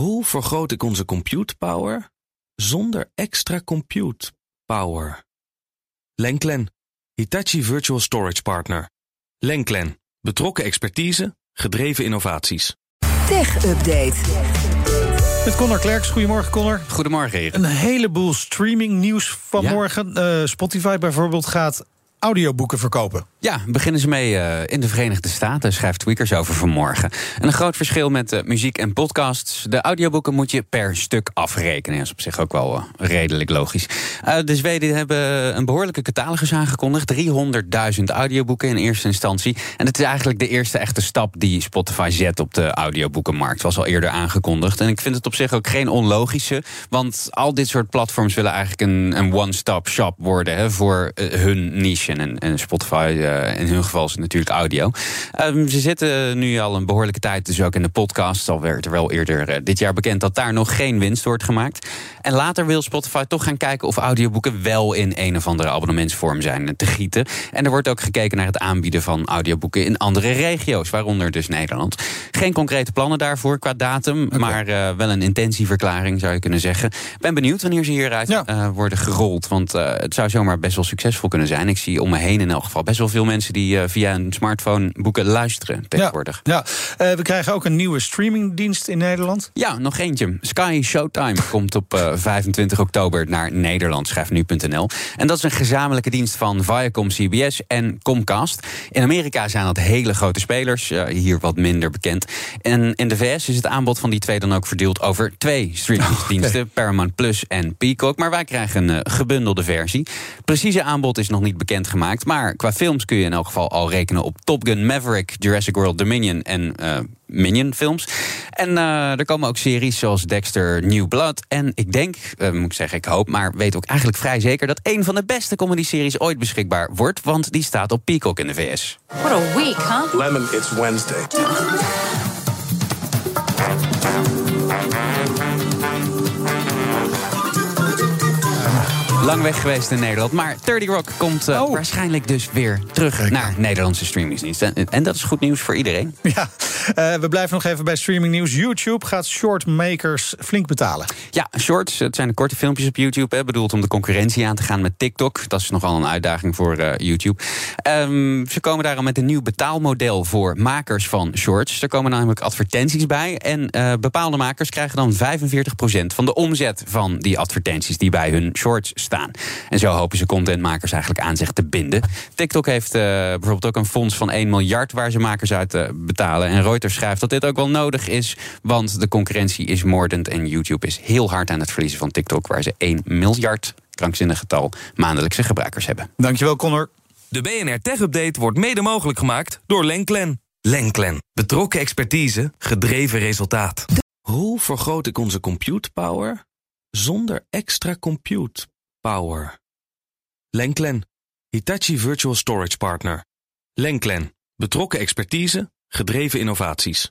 Hoe vergroot ik onze compute power zonder extra compute power? Lenklen, Hitachi Virtual Storage Partner. Lenklen, betrokken expertise, gedreven innovaties. Tech Update. Met Connor Klerks. Goedemorgen, Connor. Goedemorgen, Erik. Een heleboel streaming nieuws vanmorgen. Eh, Spotify bijvoorbeeld gaat audioboeken verkopen. Ja, beginnen ze mee uh, in de Verenigde Staten, schrijft Tweakers over vanmorgen. En een groot verschil met uh, muziek en podcasts. De audioboeken moet je per stuk afrekenen. Dat is op zich ook wel uh, redelijk logisch. de Zweden hebben een behoorlijke catalogus aangekondigd. 300.000 audioboeken in eerste instantie. En het is eigenlijk de eerste echte stap die Spotify zet op de audioboekenmarkt. Was al eerder aangekondigd. En ik vind het op zich ook geen onlogische. Want al dit soort platforms willen eigenlijk een, een one-stop shop worden hè, voor hun niche. En, en Spotify, in hun geval is het natuurlijk audio. Um, ze zitten nu al een behoorlijke tijd dus ook in de podcast. Al werd er wel eerder uh, dit jaar bekend dat daar nog geen winst wordt gemaakt. En later wil Spotify toch gaan kijken of audioboeken wel in een of andere abonnementsvorm zijn te gieten. En er wordt ook gekeken naar het aanbieden van audioboeken in andere regio's, waaronder dus Nederland. Geen concrete plannen daarvoor qua datum, okay. maar uh, wel een intentieverklaring zou je kunnen zeggen. Ben benieuwd wanneer ze hieruit ja. worden gerold, want het zou zomaar best wel succesvol kunnen zijn. Ik zie om me heen in elk geval best wel veel mensen die uh, via een smartphone boeken luisteren tegenwoordig. Ja, ja. Uh, we krijgen ook een nieuwe streamingdienst in Nederland. Ja, nog eentje. Sky Showtime komt op uh, 25 oktober naar Nederland, schrijft nu.nl. En dat is een gezamenlijke dienst van Viacom, CBS en Comcast. In Amerika zijn dat hele grote spelers, hier wat minder bekend. En in de VS is het aanbod van die twee dan ook verdeeld over twee streamingsdiensten, okay. Paramount Plus en Peacock. Maar wij krijgen een gebundelde versie. Precieze aanbod is nog niet bekend gemaakt. Maar qua films kun je in elk geval al rekenen op Top Gun Maverick, Jurassic World Dominion en uh, Minion films. En uh, er komen ook series zoals Dexter New Blood. En ik denk, uh, moet ik zeggen, ik hoop, maar weet ook eigenlijk vrij zeker dat een van de beste comedy-series ooit beschikbaar wordt. Want die staat op Peacock in de VS. What a week, huh? Lemon, it's Wednesday. Lang weg geweest in Nederland. Maar 30 Rock komt uh, oh. waarschijnlijk dus weer terug Kijk. naar Nederlandse streamingsdiensten. En, en, dat is goed nieuws voor iedereen. Ja, uh, we blijven nog even bij streamingnieuws. YouTube gaat shortmakers flink betalen. Ja, shorts, het zijn de korte filmpjes op YouTube. Hè, bedoeld om de concurrentie aan te gaan met TikTok. Dat is nogal een uitdaging voor uh, YouTube. Um, ze komen daarom met een nieuw betaalmodel voor makers van shorts. Er komen namelijk advertenties bij. En bepaalde makers krijgen dan 45% van de omzet van die advertenties die bij hun shorts staan. En zo hopen ze contentmakers eigenlijk aan zich te binden. TikTok heeft bijvoorbeeld ook een fonds van 1 miljard waar ze makers uit betalen. En Reuters schrijft dat dit ook wel nodig is, want de concurrentie is moordend en YouTube is heel hard aan het verliezen van TikTok, waar ze 1 miljard krankzinnig getal maandelijkse gebruikers hebben. Dankjewel, Connor. De BNR Tech Update wordt mede mogelijk gemaakt door Lenklen. Lenklen. Betrokken expertise, gedreven resultaat. Hoe vergroot ik onze compute power zonder extra compute power? Lenklen, Hitachi Virtual Storage Partner. Lenklen, betrokken expertise, gedreven innovaties.